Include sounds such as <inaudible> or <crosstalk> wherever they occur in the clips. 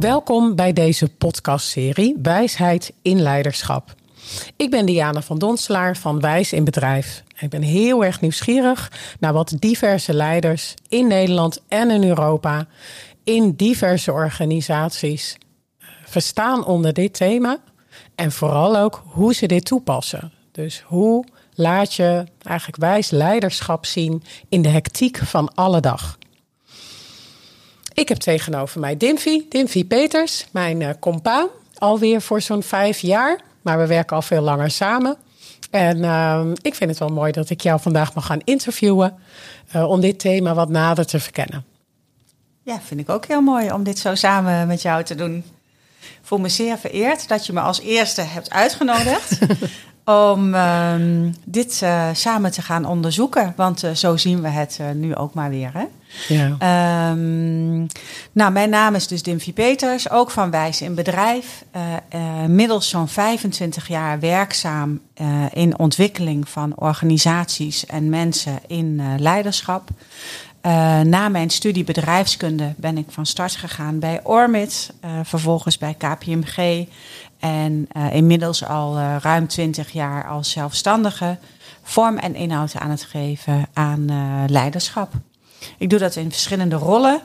Welkom bij deze podcastserie Wijsheid in Leiderschap. Ik ben Diana van Donslaar van Wijs in Bedrijf. Ik ben heel erg nieuwsgierig naar wat diverse leiders in Nederland en in Europa in diverse organisaties verstaan onder dit thema en vooral ook hoe ze dit toepassen. Dus hoe laat je eigenlijk wijs leiderschap zien in de hectiek van alle dag. Ik heb tegenover mij Dimfy, Dimfy Peters, mijn uh, compaan, alweer voor zo'n vijf jaar. Maar we werken al veel langer samen. En uh, ik vind het wel mooi dat ik jou vandaag mag gaan interviewen uh, om dit thema wat nader te verkennen. Ja, vind ik ook heel mooi om dit zo samen met jou te doen. Ik voel me zeer vereerd dat je me als eerste hebt uitgenodigd. <laughs> om um, dit uh, samen te gaan onderzoeken. Want zo zien we het nu ook maar weer. Hè? Ja. Um, nou, mijn naam is dus Dimfy Peters, ook van Wijs in Bedrijf. middels zo'n 25 jaar werkzaam in ontwikkeling van organisaties en mensen in leiderschap. na mijn studie bedrijfskunde ben ik van start gegaan bij Ormit, vervolgens bij KPMG en uh, inmiddels al uh, ruim twintig jaar als zelfstandige vorm en inhoud aan het geven aan uh, leiderschap. Ik doe dat in verschillende rollen.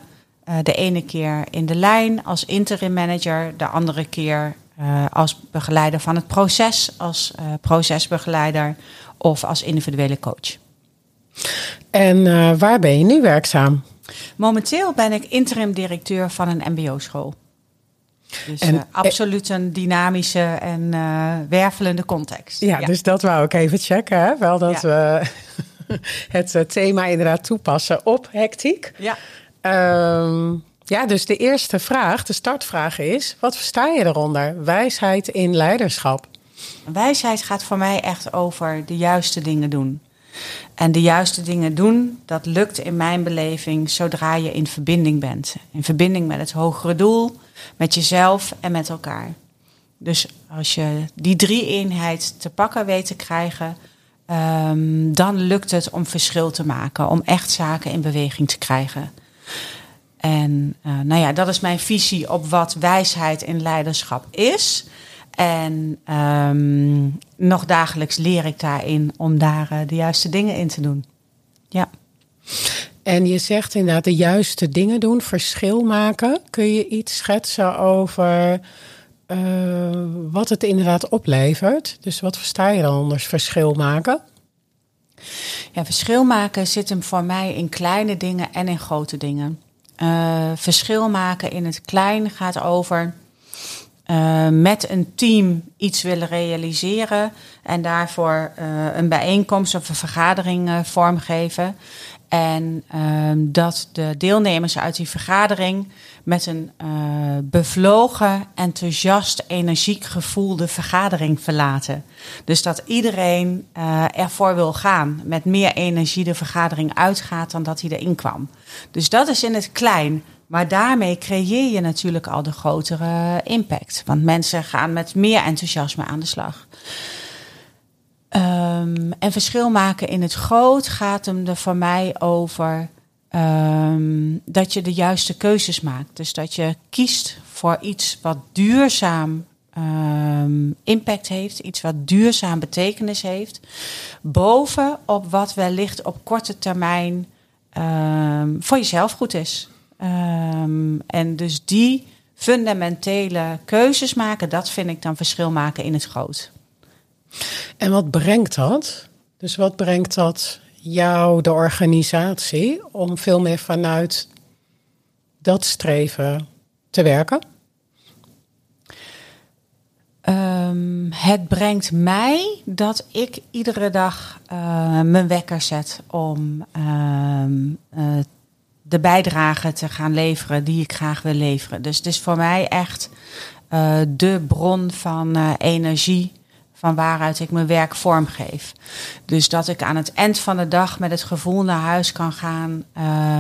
de ene keer in de lijn als interim manager, de andere keer als begeleider van het proces, als procesbegeleider of als individuele coach. En waar ben je nu werkzaam? Momenteel ben ik interim directeur van een MBO-school. Dus en, uh, absoluut een dynamische en uh, wervelende context. Ja, ja, dus dat wou ik even checken. Hè? Wel dat ja. we <laughs> het uh, thema inderdaad toepassen op hectiek. Ja. Um, ja, dus de eerste vraag, de startvraag is: wat versta je eronder? Wijsheid in leiderschap. Wijsheid gaat voor mij echt over de juiste dingen doen. En de juiste dingen doen, dat lukt in mijn beleving zodra je in verbinding bent. In verbinding met het hogere doel, met jezelf en met elkaar. Dus als je die drie eenheid te pakken weet te krijgen, um, dan lukt het om verschil te maken, om echt zaken in beweging te krijgen. En uh, nou ja, dat is mijn visie op wat wijsheid in leiderschap is. En um, nog dagelijks leer ik daarin om daar uh, de juiste dingen in te doen. Ja. En je zegt inderdaad de juiste dingen doen, verschil maken. Kun je iets schetsen over uh, wat het inderdaad oplevert? Dus wat versta je dan onder verschil maken? Ja, verschil maken zit hem voor mij in kleine dingen en in grote dingen. Uh, verschil maken in het klein gaat over uh, met een team iets willen realiseren en daarvoor uh, een bijeenkomst of een vergadering vormgeven. En ehm, dat de deelnemers uit die vergadering met een bevlogen, enthousiast, energiek gevoel de vergadering verlaten. Dus dat iedereen ervoor wil gaan, met meer energie de vergadering uitgaat dan dat hij erin kwam. Dus dat is in het klein. Maar daarmee creëer je natuurlijk al de grotere impact. Want mensen gaan met meer enthousiasme aan de slag. Um, en verschil maken in het groot gaat hem er voor mij over um, dat je de juiste keuzes maakt. Dus dat je kiest voor iets wat duurzaam um, impact heeft, iets wat duurzaam betekenis heeft, boven op wat wellicht op korte termijn voor jezelf goed is. En dus die fundamentele keuzes maken, dat vind ik dan verschil maken in het groot. En wat brengt dat? Dus wat brengt dat jou, de organisatie, om veel meer vanuit dat streven te werken? Um, het brengt mij dat ik iedere dag uh, mijn wekker zet om um, uh, de bijdrage te gaan leveren die ik graag wil leveren. Dus het is voor mij echt uh, de bron van energie van waaruit ik mijn werk vormgeef. Dus dat ik aan het eind van de dag met het gevoel naar huis kan gaan.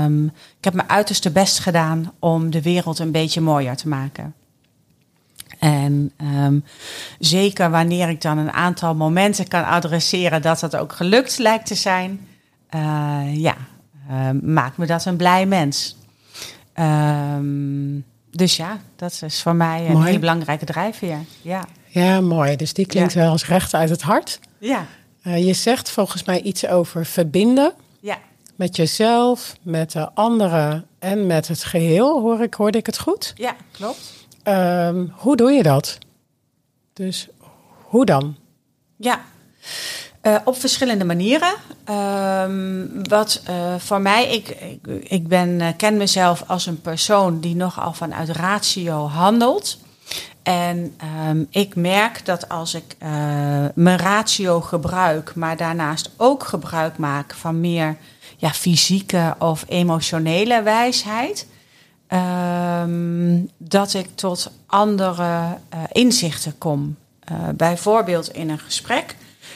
Um, ik heb mijn uiterste best gedaan om de wereld een beetje mooier te maken. En um, zeker wanneer ik dan een aantal momenten kan adresseren dat dat ook gelukt lijkt te zijn. Uh, ja, uh, maakt me dat een blij mens. Um, dus ja, dat is voor mij een Mooi. hele belangrijke drijfveer. Ja. Ja, mooi. Dus die klinkt Ja. wel als recht uit het hart. Ja. Eh, je zegt volgens mij iets over verbinden Ja. met jezelf, met de anderen en met het geheel. Hoor ik, hoorde ik het goed? Ja, klopt. Ehm, hoe doe je dat? Dus hoe dan? Ja, Eh, op verschillende manieren. Ehm, wat eh, voor mij, ik, ik, ik ben, ken mezelf als een persoon die nogal vanuit ratio handelt. En ehm, ik merk dat als ik eh, mijn ratio gebruik, maar daarnaast ook gebruik maak van meer ja, fysieke of emotionele wijsheid, ehm, dat ik tot andere eh, inzichten kom. Eh, bijvoorbeeld in een gesprek.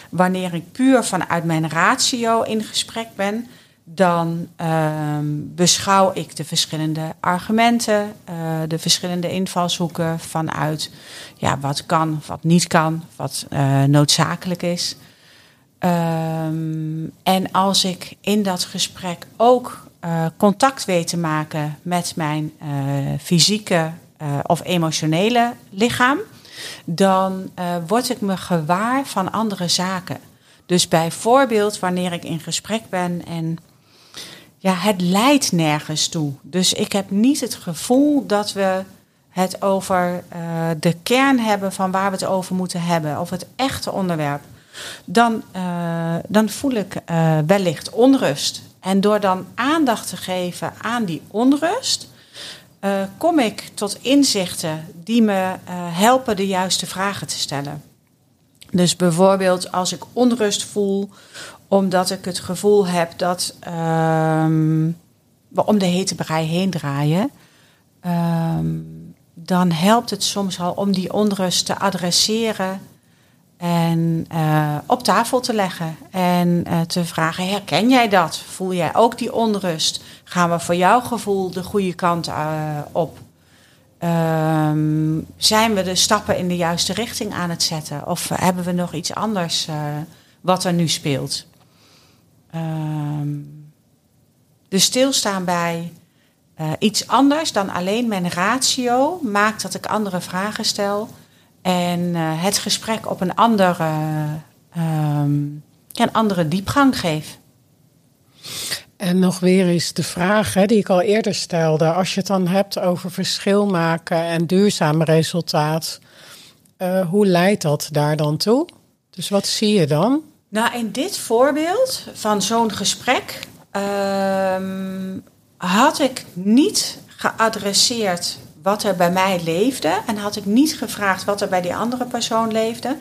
Wanneer ik puur vanuit mijn ratio in gesprek ben, dan ehm, beschouw ik de verschillende argumenten, eh, de verschillende invalshoeken vanuit ja, wat kan, wat niet kan, wat eh, noodzakelijk is. Ehm, en als ik in dat gesprek ook eh, contact weet te maken met mijn fysieke of emotionele lichaam, dan word ik me gewaar van andere zaken. Dus bijvoorbeeld wanneer ik in gesprek ben en ja, het leidt nergens toe. Dus ik heb niet het gevoel dat we het over eh, de kern hebben van waar we het over moeten hebben, of het echte onderwerp. Dan, eh, dan voel ik eh, wellicht onrust. En door dan aandacht te geven aan die onrust, kom ik tot inzichten die me helpen de juiste vragen te stellen. Dus bijvoorbeeld als ik onrust voel omdat ik het gevoel heb dat ehm, we om de hete brei heen draaien, ehm, dan helpt het soms al om die onrust te adresseren en eh, op tafel te leggen. En eh, te vragen, herken jij dat? Voel jij ook die onrust? Gaan we voor jouw gevoel de goede kant eh, op? Ehm, zijn we de stappen in de juiste richting aan het zetten? Of hebben we nog iets anders eh, wat er nu speelt? Ehm, dus stilstaan bij eh, iets anders dan alleen mijn ratio maakt dat ik andere vragen stel en eh, het gesprek op een andere, ja, een andere diepgang geef. En nog weer eens de vraag hè, die ik al eerder stelde. Als je het dan hebt over verschil maken en duurzaam resultaat. eh, hoe leidt dat daar dan toe? Dus wat zie je dan? Nou, in dit voorbeeld van zo'n gesprek ehm, had ik niet geadresseerd wat er bij mij leefde en had ik niet gevraagd wat er bij die andere persoon leefde,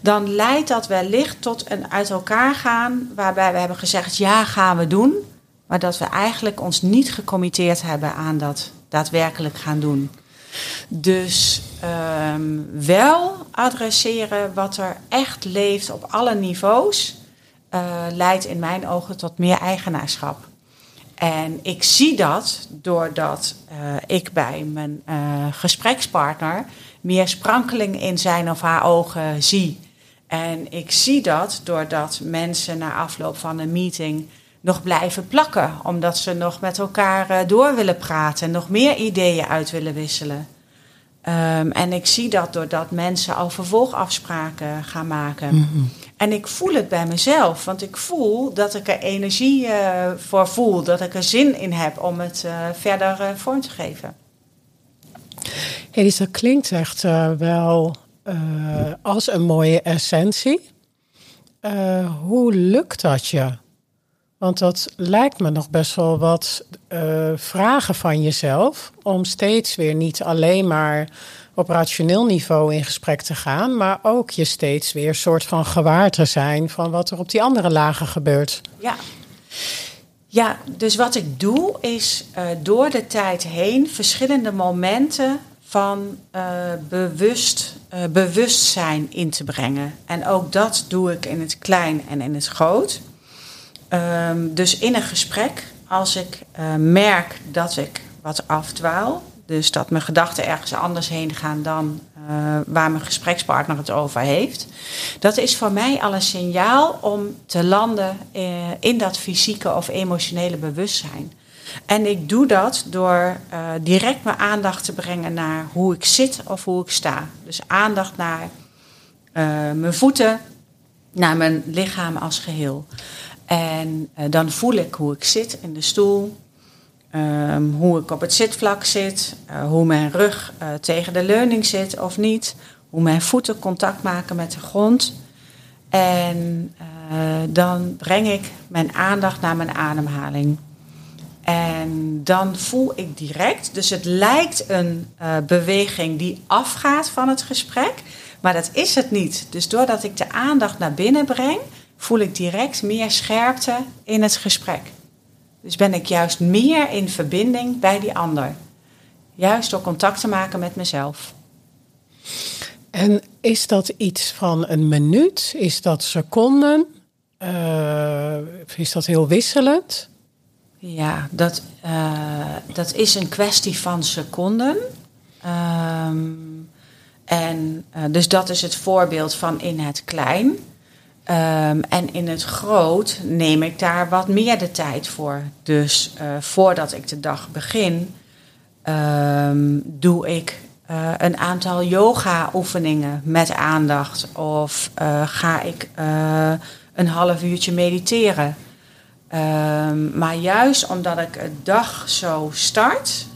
dan leidt dat wellicht tot een uit elkaar gaan waarbij we hebben gezegd ja gaan we doen, maar dat we eigenlijk ons niet gecommitteerd hebben aan dat daadwerkelijk gaan doen. Dus ehm, wel adresseren wat er echt leeft op alle niveaus, eh, leidt in mijn ogen tot meer eigenaarschap. En ik zie dat doordat eh, ik bij mijn eh, gesprekspartner meer sprankeling in zijn of haar ogen zie. En ik zie dat doordat mensen na afloop van een meeting nog blijven plakken, omdat ze nog met elkaar eh, door willen praten, nog meer ideeën uit willen wisselen. Ehm, en ik zie dat doordat mensen al vervolgafspraken gaan maken. En ik voel het bij mezelf, want ik voel dat ik er energie eh, voor voel, dat ik er zin in heb om het eh, verder vorm te geven. Hey, dus dat klinkt echt wel als een mooie essentie. Hoe lukt dat je? Want dat lijkt me nog best wel wat eh, vragen van jezelf. Om steeds weer niet alleen maar op rationeel niveau in gesprek te gaan. Maar ook je steeds weer soort van gewaar te zijn van wat er op die andere lagen gebeurt. Ja. Ja, dus wat ik doe is eh, door de tijd heen verschillende momenten van eh, bewust, bewustzijn in te brengen. En ook dat doe ik in het klein en in het groot. Ehm, dus in een gesprek, als ik eh, merk dat ik wat afdwaal, dus dat mijn gedachten ergens anders heen gaan dan eh, waar mijn gesprekspartner het over heeft. Dat is voor mij al een signaal om te landen in dat fysieke of emotionele bewustzijn. En ik doe dat door direct mijn aandacht te brengen naar hoe ik zit of hoe ik sta. Dus aandacht naar mijn voeten, naar mijn lichaam als geheel. En dan voel ik hoe ik zit in de stoel, Ehm, hoe ik op het zitvlak zit, uh, hoe mijn rug uh, tegen de leuning zit of niet, hoe mijn voeten contact maken met de grond. En dan breng ik mijn aandacht naar mijn ademhaling. En dan voel ik direct, dus het lijkt een beweging die afgaat van het gesprek, maar dat is het niet. Dus doordat ik de aandacht naar binnen breng, voel ik direct meer scherpte in het gesprek. Dus ben ik juist meer in verbinding bij die ander. Juist door contact te maken met mezelf. En is dat iets van een minuut? Is dat seconden? Uh, is dat heel wisselend? Ja, dat, uh, dat is een kwestie van seconden. Um, en uh, dus dat is het voorbeeld van in het klein. Um, en in het groot neem ik daar wat meer de tijd voor. Dus uh, voordat ik de dag begin, um, doe ik uh, een aantal yoga-oefeningen met aandacht. Of uh, ga ik een half uurtje mediteren. Um, maar juist omdat ik de dag zo start,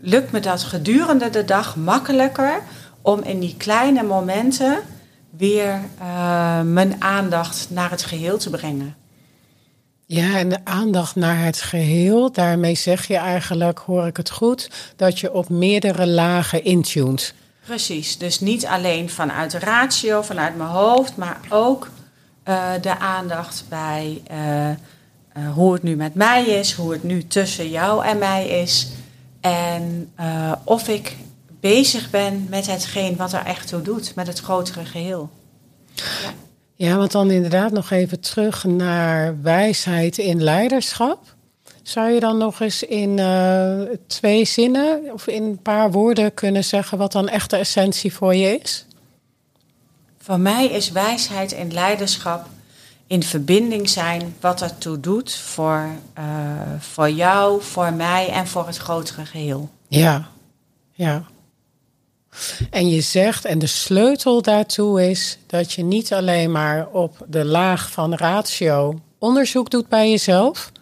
lukt me dat gedurende de dag makkelijker om in die kleine momenten weer uh, mijn aandacht naar het geheel te brengen. Ja, en de aandacht naar het geheel, daarmee zeg je eigenlijk, hoor ik het goed, dat je op meerdere lagen intunt. Precies, dus niet alleen vanuit de ratio, vanuit mijn hoofd, maar ook uh, de aandacht bij uh, hoe het nu met mij is, hoe het nu tussen jou en mij is. En of ik bezig ben met hetgeen wat er echt toe doet, met het grotere geheel. Ja. ja, want dan inderdaad nog even terug naar wijsheid in leiderschap. Zou je dan nog eens in uh, twee zinnen of in een paar woorden kunnen zeggen wat dan echt de essentie voor je is? Voor mij is wijsheid in leiderschap in verbinding zijn wat ertoe doet voor, uh, voor jou, voor mij en voor het grotere geheel. Ja, ja. En je zegt, en de sleutel daartoe is dat je niet alleen maar op de laag van ratio onderzoek doet bij jezelf,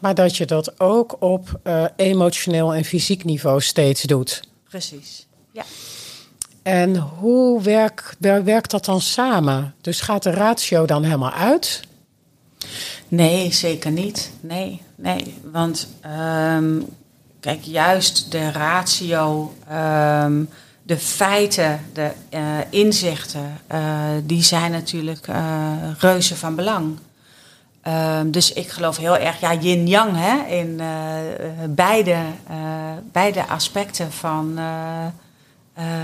maar dat je dat ook op uh, emotioneel en fysiek niveau steeds doet. Precies, ja. En hoe werkt, werkt dat dan samen? Dus gaat de ratio dan helemaal uit? Nee, zeker niet. Nee, nee. Want um, kijk, juist de ratio. Um, de feiten, de uh, inzichten, uh, die zijn natuurlijk uh, reuze van belang. Ehm, dus ik geloof heel erg, ja, yin-yang, hè, in beide, beide aspecten van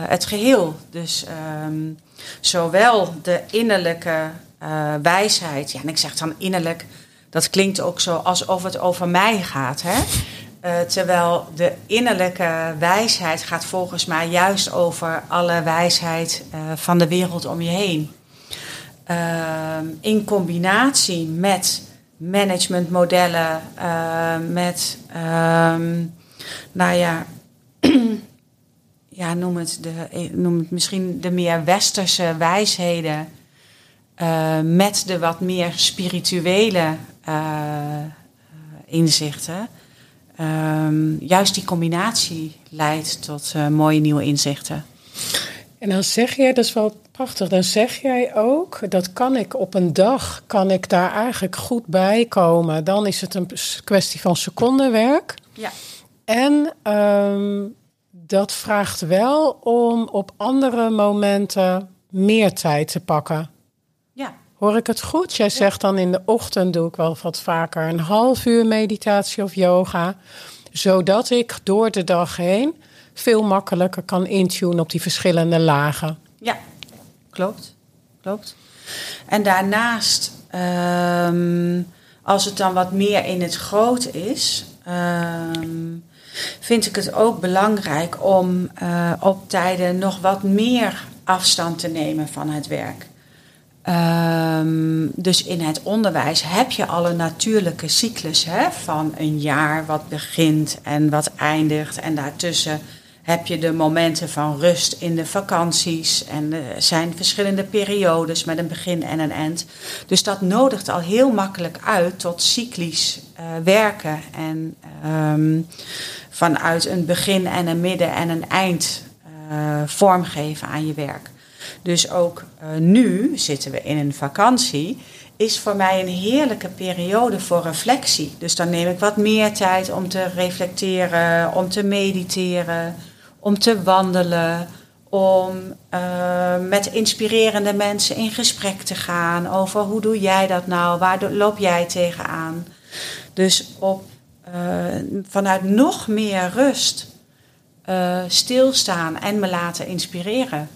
het geheel. Dus um, zowel de innerlijke wijsheid, ja, en ik zeg dan innerlijk, dat klinkt ook zo alsof het over mij gaat, hè. Uh, terwijl de innerlijke wijsheid gaat volgens mij juist over alle wijsheid uh, van de wereld om je heen. Uh, in combinatie met managementmodellen, met, um, nou ja, <clears throat> ja noem, het de, noem het misschien de meer westerse wijsheden, met de wat meer spirituele inzichten. Um, juist die combinatie leidt tot uh, mooie nieuwe inzichten. En dan zeg jij, dat is wel prachtig, dan zeg jij ook, dat kan ik op een dag, kan ik daar eigenlijk goed bij komen. Dan is het een kwestie van secondenwerk. Ja. En um, dat vraagt wel om op andere momenten meer tijd te pakken. Hoor ik het goed? Jij zegt dan in de ochtend doe ik wel wat vaker een half uur meditatie of yoga. Zodat ik door de dag heen veel makkelijker kan intunen op die verschillende lagen. Ja, klopt. Klopt. En daarnaast, um, als het dan wat meer in het groot is, um, vind ik het ook belangrijk om uh, op tijden nog wat meer afstand te nemen van het werk. Um, dus in het onderwijs heb je al een natuurlijke cyclus hè, van een jaar wat begint en wat eindigt. En daartussen heb je de momenten van rust in de vakanties. En er zijn verschillende periodes met een begin en een eind. Dus dat nodigt al heel makkelijk uit tot cyclisch uh, werken. En um, vanuit een begin en een midden en een eind uh, vormgeven aan je werk. Dus ook uh, nu zitten we in een vakantie. Is voor mij een heerlijke periode voor reflectie. Dus dan neem ik wat meer tijd om te reflecteren, om te mediteren, om te wandelen, om uh, met inspirerende mensen in gesprek te gaan over hoe doe jij dat nou, waar loop jij tegenaan. Dus op, uh, vanuit nog meer rust stilstaan en me laten inspireren.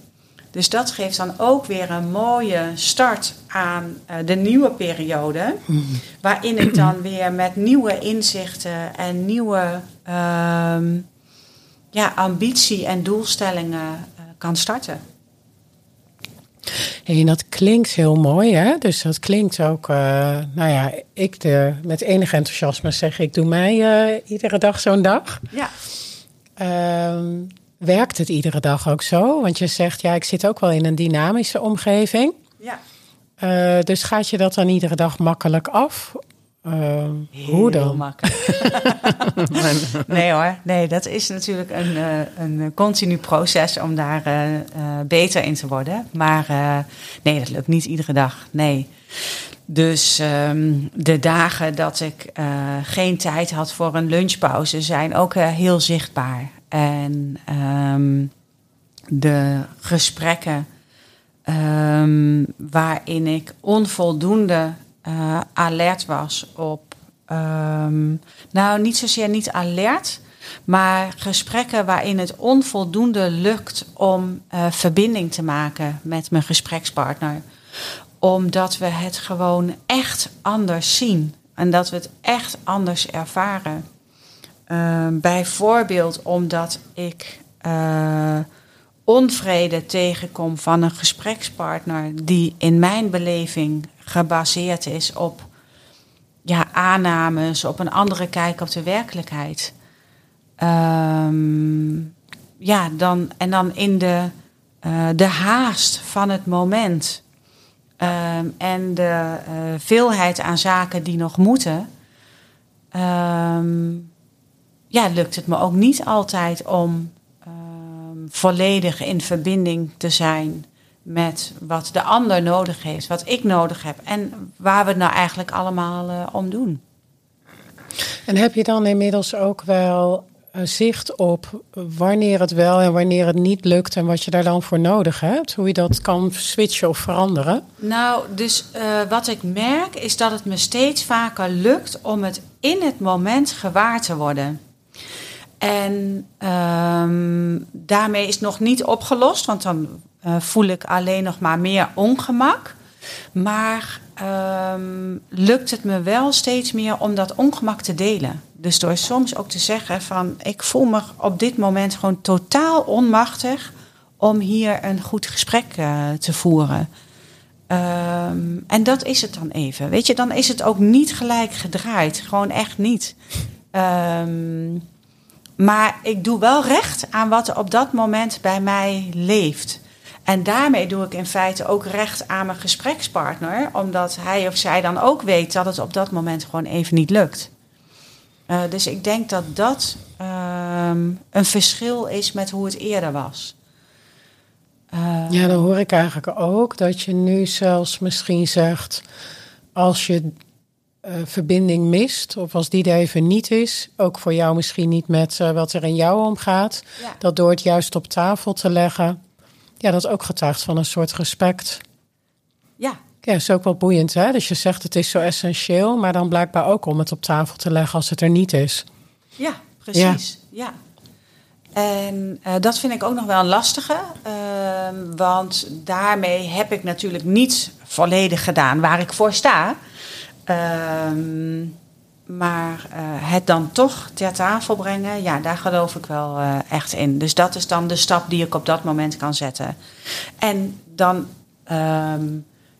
Dus dat geeft dan ook weer een mooie start aan uh, de nieuwe periode. Waarin ik dan weer met nieuwe inzichten en nieuwe uh, ja, ambitie en doelstellingen uh, kan starten. Hey, en dat klinkt heel mooi, hè? Dus dat klinkt ook, uh, nou ja, ik de, met enig enthousiasme zeg ik, doe mij uh, iedere dag zo'n dag. Ja. Uh, werkt het iedere dag ook zo? Want je zegt, ja, ik zit ook wel in een dynamische omgeving. Ja. Uh, dus gaat je dat dan iedere dag makkelijk af? Uh, hoe dan? makkelijk. <laughs> nee hoor, nee, dat is natuurlijk een, uh, een continu proces om daar uh, beter in te worden. Maar nee, dat lukt niet iedere dag. Nee. Dus um, de dagen dat ik geen tijd had voor een lunchpauze zijn ook heel zichtbaar. En um, de gesprekken um, waarin ik onvoldoende uh, alert was op. Um, nou, niet zozeer niet alert, maar gesprekken waarin het onvoldoende lukt om uh, verbinding te maken met mijn gesprekspartner. Omdat we het gewoon echt anders zien en dat we het echt anders ervaren. Uh, bijvoorbeeld omdat ik uh, onvrede tegenkom van een gesprekspartner die in mijn beleving gebaseerd is op ja, aannames, op een andere kijk op de werkelijkheid. Um, ja, dan, en dan in de, uh, de haast van het moment um, en de uh, veelheid aan zaken die nog moeten. Ja, lukt het me ook niet altijd om um, volledig in verbinding te zijn met wat de ander nodig heeft, wat ik nodig heb en waar we het nou eigenlijk allemaal uh, om doen. En heb je dan inmiddels ook wel zicht op wanneer het wel en wanneer het niet lukt en wat je daar dan voor nodig hebt? Hoe je dat kan switchen of veranderen? Nou, dus uh, wat ik merk is dat het me steeds vaker lukt om het in het moment gewaar te worden. En um, daarmee is nog niet opgelost, want dan uh, voel ik alleen nog maar meer ongemak. Maar um, lukt het me wel steeds meer om dat ongemak te delen. Dus door soms ook te zeggen van ik voel me op dit moment gewoon totaal onmachtig om hier een goed gesprek uh, te voeren. Um, en dat is het dan even. Weet je, dan is het ook niet gelijk gedraaid. Gewoon echt niet. Um, maar ik doe wel recht aan wat er op dat moment bij mij leeft. En daarmee doe ik in feite ook recht aan mijn gesprekspartner, omdat hij of zij dan ook weet dat het op dat moment gewoon even niet lukt. Uh, dus ik denk dat dat um, een verschil is met hoe het eerder was. Uh, ja, dan hoor ik eigenlijk ook dat je nu zelfs misschien zegt, als je uh, verbinding mist, of als die er even niet is, ook voor jou misschien niet met uh, wat er in jou omgaat, ja. dat door het juist op tafel te leggen, ja, dat ook getuigt van een soort respect. Ja. Ja, is ook wel boeiend, hè? Dus je zegt het is zo essentieel, maar dan blijkbaar ook om het op tafel te leggen als het er niet is. Ja, precies. Ja. ja. En uh, dat vind ik ook nog wel een lastige, uh, want daarmee heb ik natuurlijk niet volledig gedaan waar ik voor sta. Um, maar eh, het dan toch ter tafel brengen, ja, daar geloof ik wel eh, echt in. Dus dat is dan de stap die ik op dat moment kan zetten. En dan ehm,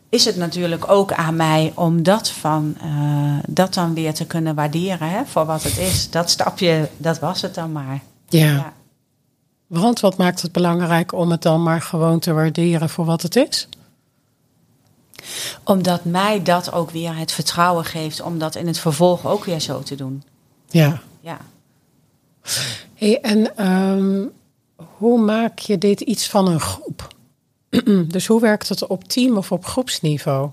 is het natuurlijk ook aan mij om dat, van, eh, dat dan weer te kunnen waarderen hè, voor wat het is. Dat stapje, dat was het dan maar. Ja. ja. Want wat maakt het belangrijk om het dan maar gewoon te waarderen voor wat het is? Omdat mij dat ook weer het vertrouwen geeft om dat in het vervolg ook weer zo te doen. Ja. Ja. Hey, en ehm, hoe maak je dit iets van een groep? <clears throat> dus hoe werkt het op team- of op groepsniveau?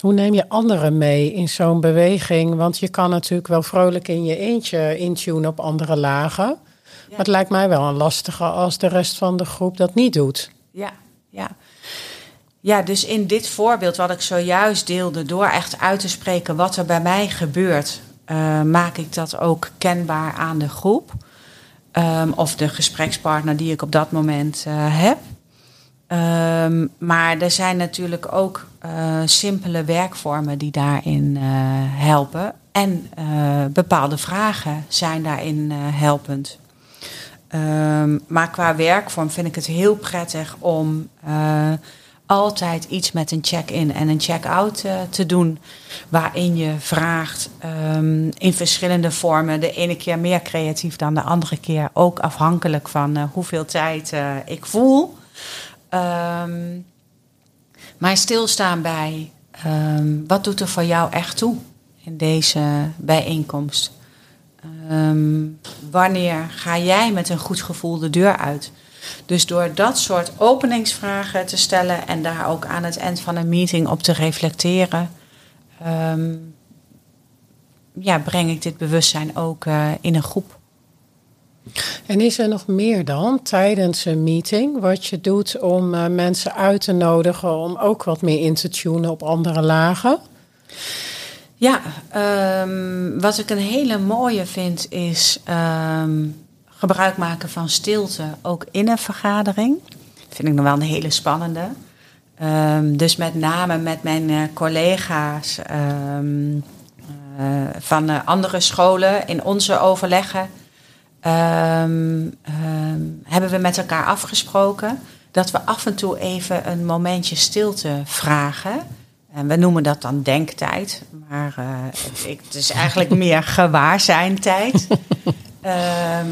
Hoe neem je anderen mee in zo'n beweging? Want je kan natuurlijk wel vrolijk in je eentje intunen op andere lagen. Maar het lijkt mij wel een lastige als de rest van de groep dat niet doet. Ja, ja. Ja, dus in dit voorbeeld wat ik zojuist deelde, door echt uit te spreken wat er bij mij gebeurt, uh, maak ik dat ook kenbaar aan de groep. Um, of de gesprekspartner die ik op dat moment uh, heb. Um, maar er zijn natuurlijk ook uh, simpele werkvormen die daarin helpen. En bepaalde vragen zijn daarin helpend. Um, maar qua werkvorm vind ik het heel prettig om altijd iets met een check-in en een check-out uh, te doen. Waarin je vraagt um, in verschillende vormen. De ene keer meer creatief dan de andere keer. Ook afhankelijk van uh, hoeveel tijd uh, ik voel. Um, maar stilstaan bij um, wat doet er voor jou echt toe in deze bijeenkomst? wanneer ga jij met een goed gevoel de deur uit? Dus door dat soort openingsvragen te stellen en daar ook aan het eind van een meeting op te reflecteren, um, ja, breng ik dit bewustzijn ook uh, in een groep. En is er nog meer dan tijdens een meeting wat je doet om uh, mensen uit te nodigen om ook wat meer in te tunen op andere lagen? Ja, um, wat ik een hele mooie vind is um, gebruik maken van stilte ook in een vergadering. Dat vind ik nog wel een hele spannende. Um, dus met name met mijn uh, collega's um, uh, van uh, andere scholen in onze overleggen um, hebben we met elkaar afgesproken dat we af en toe even een momentje stilte vragen. En we noemen dat dan denktijd, maar het, is eigenlijk meer gewaarzijntijd. <laughs> Uh,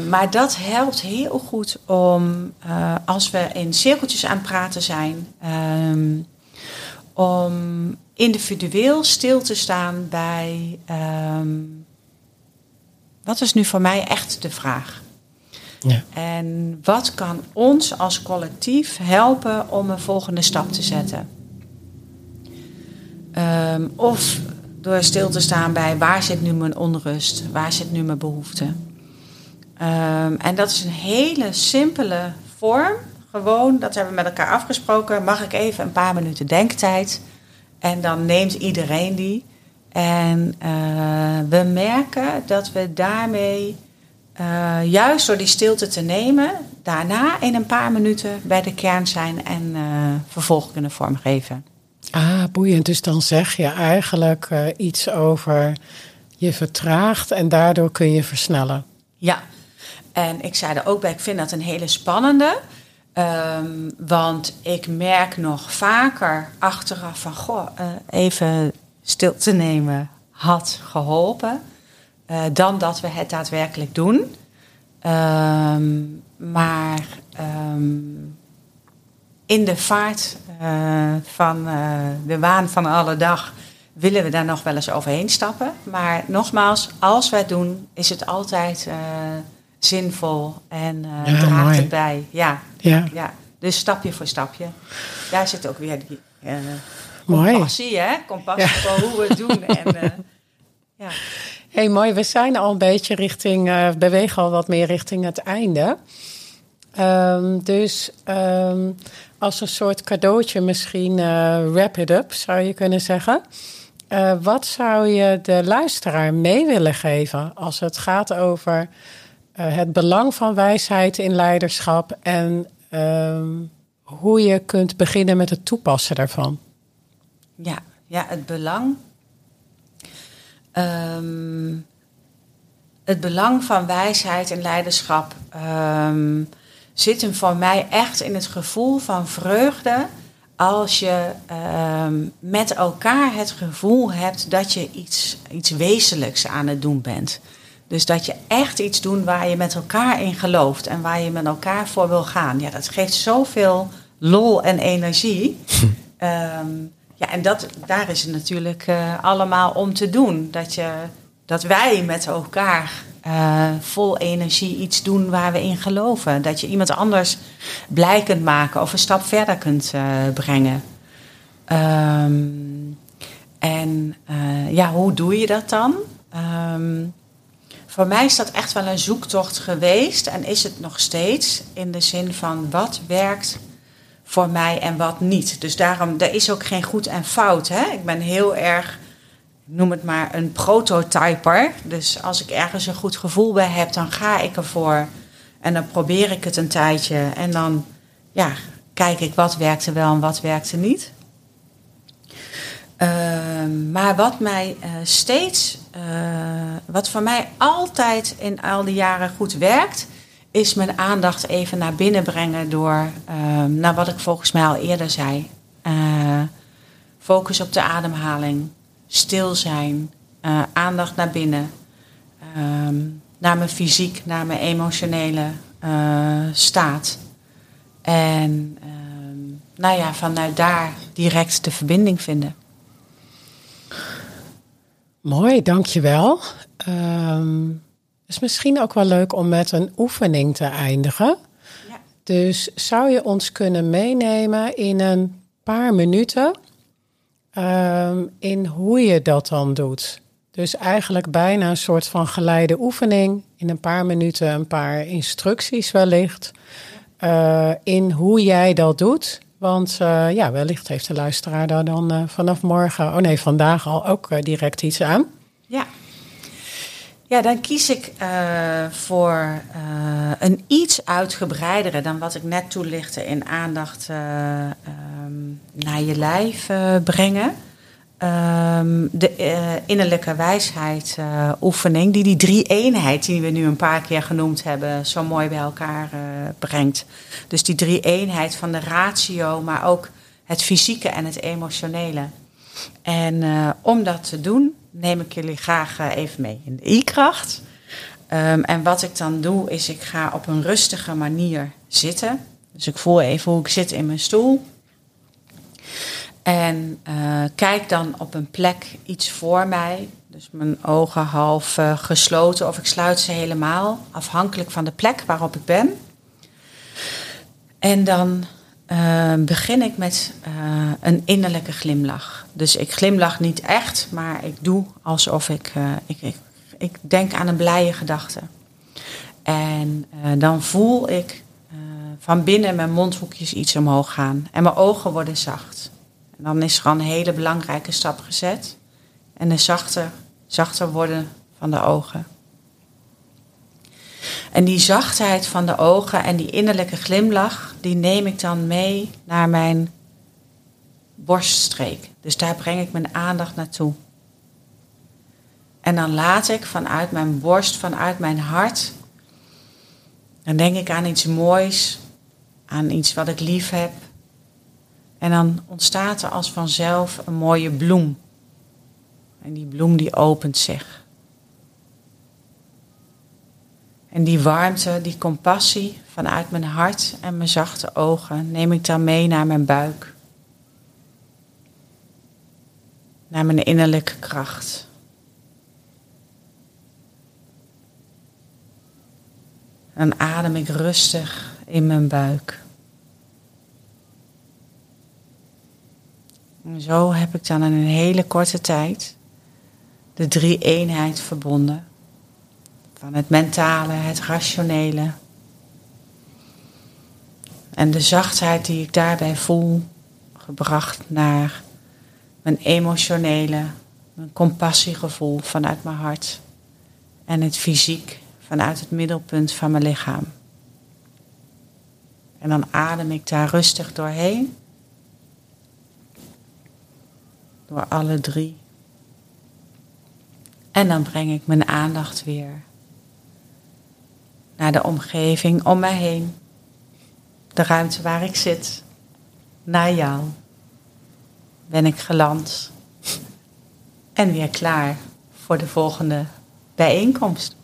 maar dat helpt heel goed om, uh, als we in cirkeltjes aan het praten zijn, um, om individueel stil te staan bij um, wat is nu voor mij echt de vraag? Ja. En wat kan ons als collectief helpen om een volgende stap te zetten? Um, of door stil te staan bij waar zit nu mijn onrust, waar zit nu mijn behoefte? Um, en dat is een hele simpele vorm. Gewoon, dat hebben we met elkaar afgesproken. Mag ik even een paar minuten denktijd? En dan neemt iedereen die. En uh, we merken dat we daarmee, uh, juist door die stilte te nemen, daarna in een paar minuten bij de kern zijn en uh, vervolg kunnen vormgeven. Ah, boeiend. Dus dan zeg je eigenlijk iets over je vertraagt en daardoor kun je versnellen. Ja, en ik zei er ook bij, ik vind dat een hele spannende. Um, want ik merk nog vaker achteraf van, goh, uh, even stil te nemen had geholpen. Uh, dan dat we het daadwerkelijk doen. Um, maar um, in de vaart uh, van de waan van alle dag willen we daar nog wel eens overheen stappen. Maar nogmaals, als wij het doen, is het altijd zinvol en uh, ja, draagt mooi. het bij. Ja, ja. ja. Dus stapje voor stapje. Daar zit ook weer die uh, compassie, hè? Compassie ja. voor hoe we het doen. En, uh, ja. Hey, mooi. We zijn al een beetje richting, bewegen al wat meer richting het einde. Um, dus um, als een soort cadeautje misschien wrap it up, zou je kunnen zeggen. Wat zou je de luisteraar mee willen geven als het gaat over het belang van wijsheid in leiderschap en uh, hoe je kunt beginnen met het toepassen daarvan. Ja, ja het belang. ehm, het belang van wijsheid en leiderschap um, zit hem voor mij echt in het gevoel van vreugde. Als je ehm, met elkaar het gevoel hebt dat je iets, iets wezenlijks aan het doen bent. Dus dat je echt iets doet waar je met elkaar in gelooft en waar je met elkaar voor wil gaan. Ja, dat geeft zoveel lol en energie. um, ja, en dat, daar is het natuurlijk uh, allemaal om te doen. Dat, je, dat wij met elkaar uh, vol energie iets doen waar we in geloven. Dat je iemand anders blij kunt maken of een stap verder kunt uh, brengen. Um, en ja, hoe doe je dat dan? Um, voor mij is dat echt wel een zoektocht geweest en is het nog steeds in de zin van wat werkt voor mij en wat niet. Dus daarom, er is ook geen goed en fout. Hè? Ik ben heel erg, noem het maar, een prototyper. Dus als ik ergens een goed gevoel bij heb, dan ga ik ervoor. En dan probeer ik het een tijdje. En dan ja, kijk ik wat werkte wel en wat werkte niet. Uh, maar wat mij uh, steeds, uh, wat voor mij altijd in al die jaren goed werkt, is mijn aandacht even naar binnen brengen door, ehm, naar wat ik volgens mij al eerder zei. Uh, focus op de ademhaling, stil zijn, aandacht naar binnen, um, naar mijn fysiek, naar mijn emotionele staat. En nou ja, vanuit daar direct de verbinding vinden. Mooi, dankjewel. Um, is misschien ook wel leuk om met een oefening te eindigen. Ja. Dus zou je ons kunnen meenemen in een paar minuten um, in hoe je dat dan doet? Dus eigenlijk bijna een soort van geleide oefening. In een paar minuten een paar instructies wellicht. Uh, in hoe jij dat doet. Want uh, ja, wellicht heeft de luisteraar daar dan uh, vanaf morgen, oh nee, vandaag al ook direct iets aan. Ja. Ja, dan kies ik voor een iets uitgebreidere dan wat ik net toelichtte in aandacht um, naar je lijf brengen. Um, de innerlijke wijsheid oefening, die die drie eenheid die we nu een paar keer genoemd hebben, zo mooi bij elkaar brengt. Dus die drie eenheid van de ratio, maar ook het fysieke en het emotionele. En om dat te doen, neem ik jullie graag eh, even mee in de i-kracht. Um, en wat ik dan doe, is ik ga op een rustige manier zitten. Dus ik voel even hoe ik zit in mijn stoel. En uh, kijk dan op een plek iets voor mij. Dus mijn ogen half uh, gesloten of ik sluit ze helemaal, afhankelijk van de plek waarop ik ben. En dan uh, begin ik met een innerlijke glimlach. Dus ik glimlach niet echt, maar ik doe alsof ik, ik, ik, ik, denk aan een blije gedachte. En dan voel ik van binnen mijn mondhoekjes iets omhoog gaan. En mijn ogen worden zacht. En dan is er al een hele belangrijke stap gezet. En een zachter, zachter worden van de ogen. En die zachtheid van de ogen en die innerlijke glimlach, die neem ik dan mee naar mijn borststreek. Dus daar breng ik mijn aandacht naartoe. En dan laat ik vanuit mijn borst, vanuit mijn hart, dan denk ik aan iets moois, aan iets wat ik lief heb. En dan ontstaat er als vanzelf een mooie bloem. En die bloem die opent zich. En die warmte, die compassie vanuit mijn hart en mijn zachte ogen neem ik dan mee naar mijn buik. Naar mijn innerlijke kracht. Dan adem ik rustig in mijn buik. En zo heb ik dan in een hele korte tijd de drie eenheid verbonden van het mentale, het rationele. En de zachtheid die ik daarbij voel, gebracht naar mijn emotionele, mijn compassiegevoel vanuit mijn hart. En het fysiek vanuit het middelpunt van mijn lichaam. En dan adem ik daar rustig doorheen. Door alle drie. En dan breng ik mijn aandacht weer naar de omgeving om mij heen. De ruimte waar ik zit. Naar jou. Ben ik geland. En weer klaar voor de volgende bijeenkomst.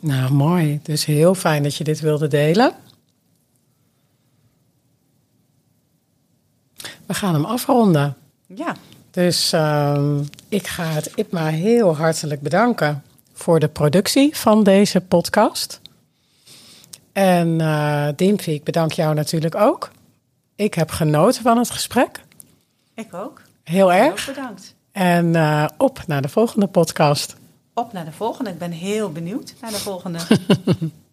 Nou, mooi. Dus heel fijn dat je dit wilde delen. We gaan hem afronden. Ja. Dus uh, ik ga het IPMA heel hartelijk bedanken voor de productie van deze podcast. En uh, ik bedank jou natuurlijk ook. Ik heb genoten van het gesprek. Ik ook. Heel erg. Heel bedankt. En uh, op naar de volgende podcast. Op naar de volgende. Ik ben heel benieuwd naar de volgende. <laughs>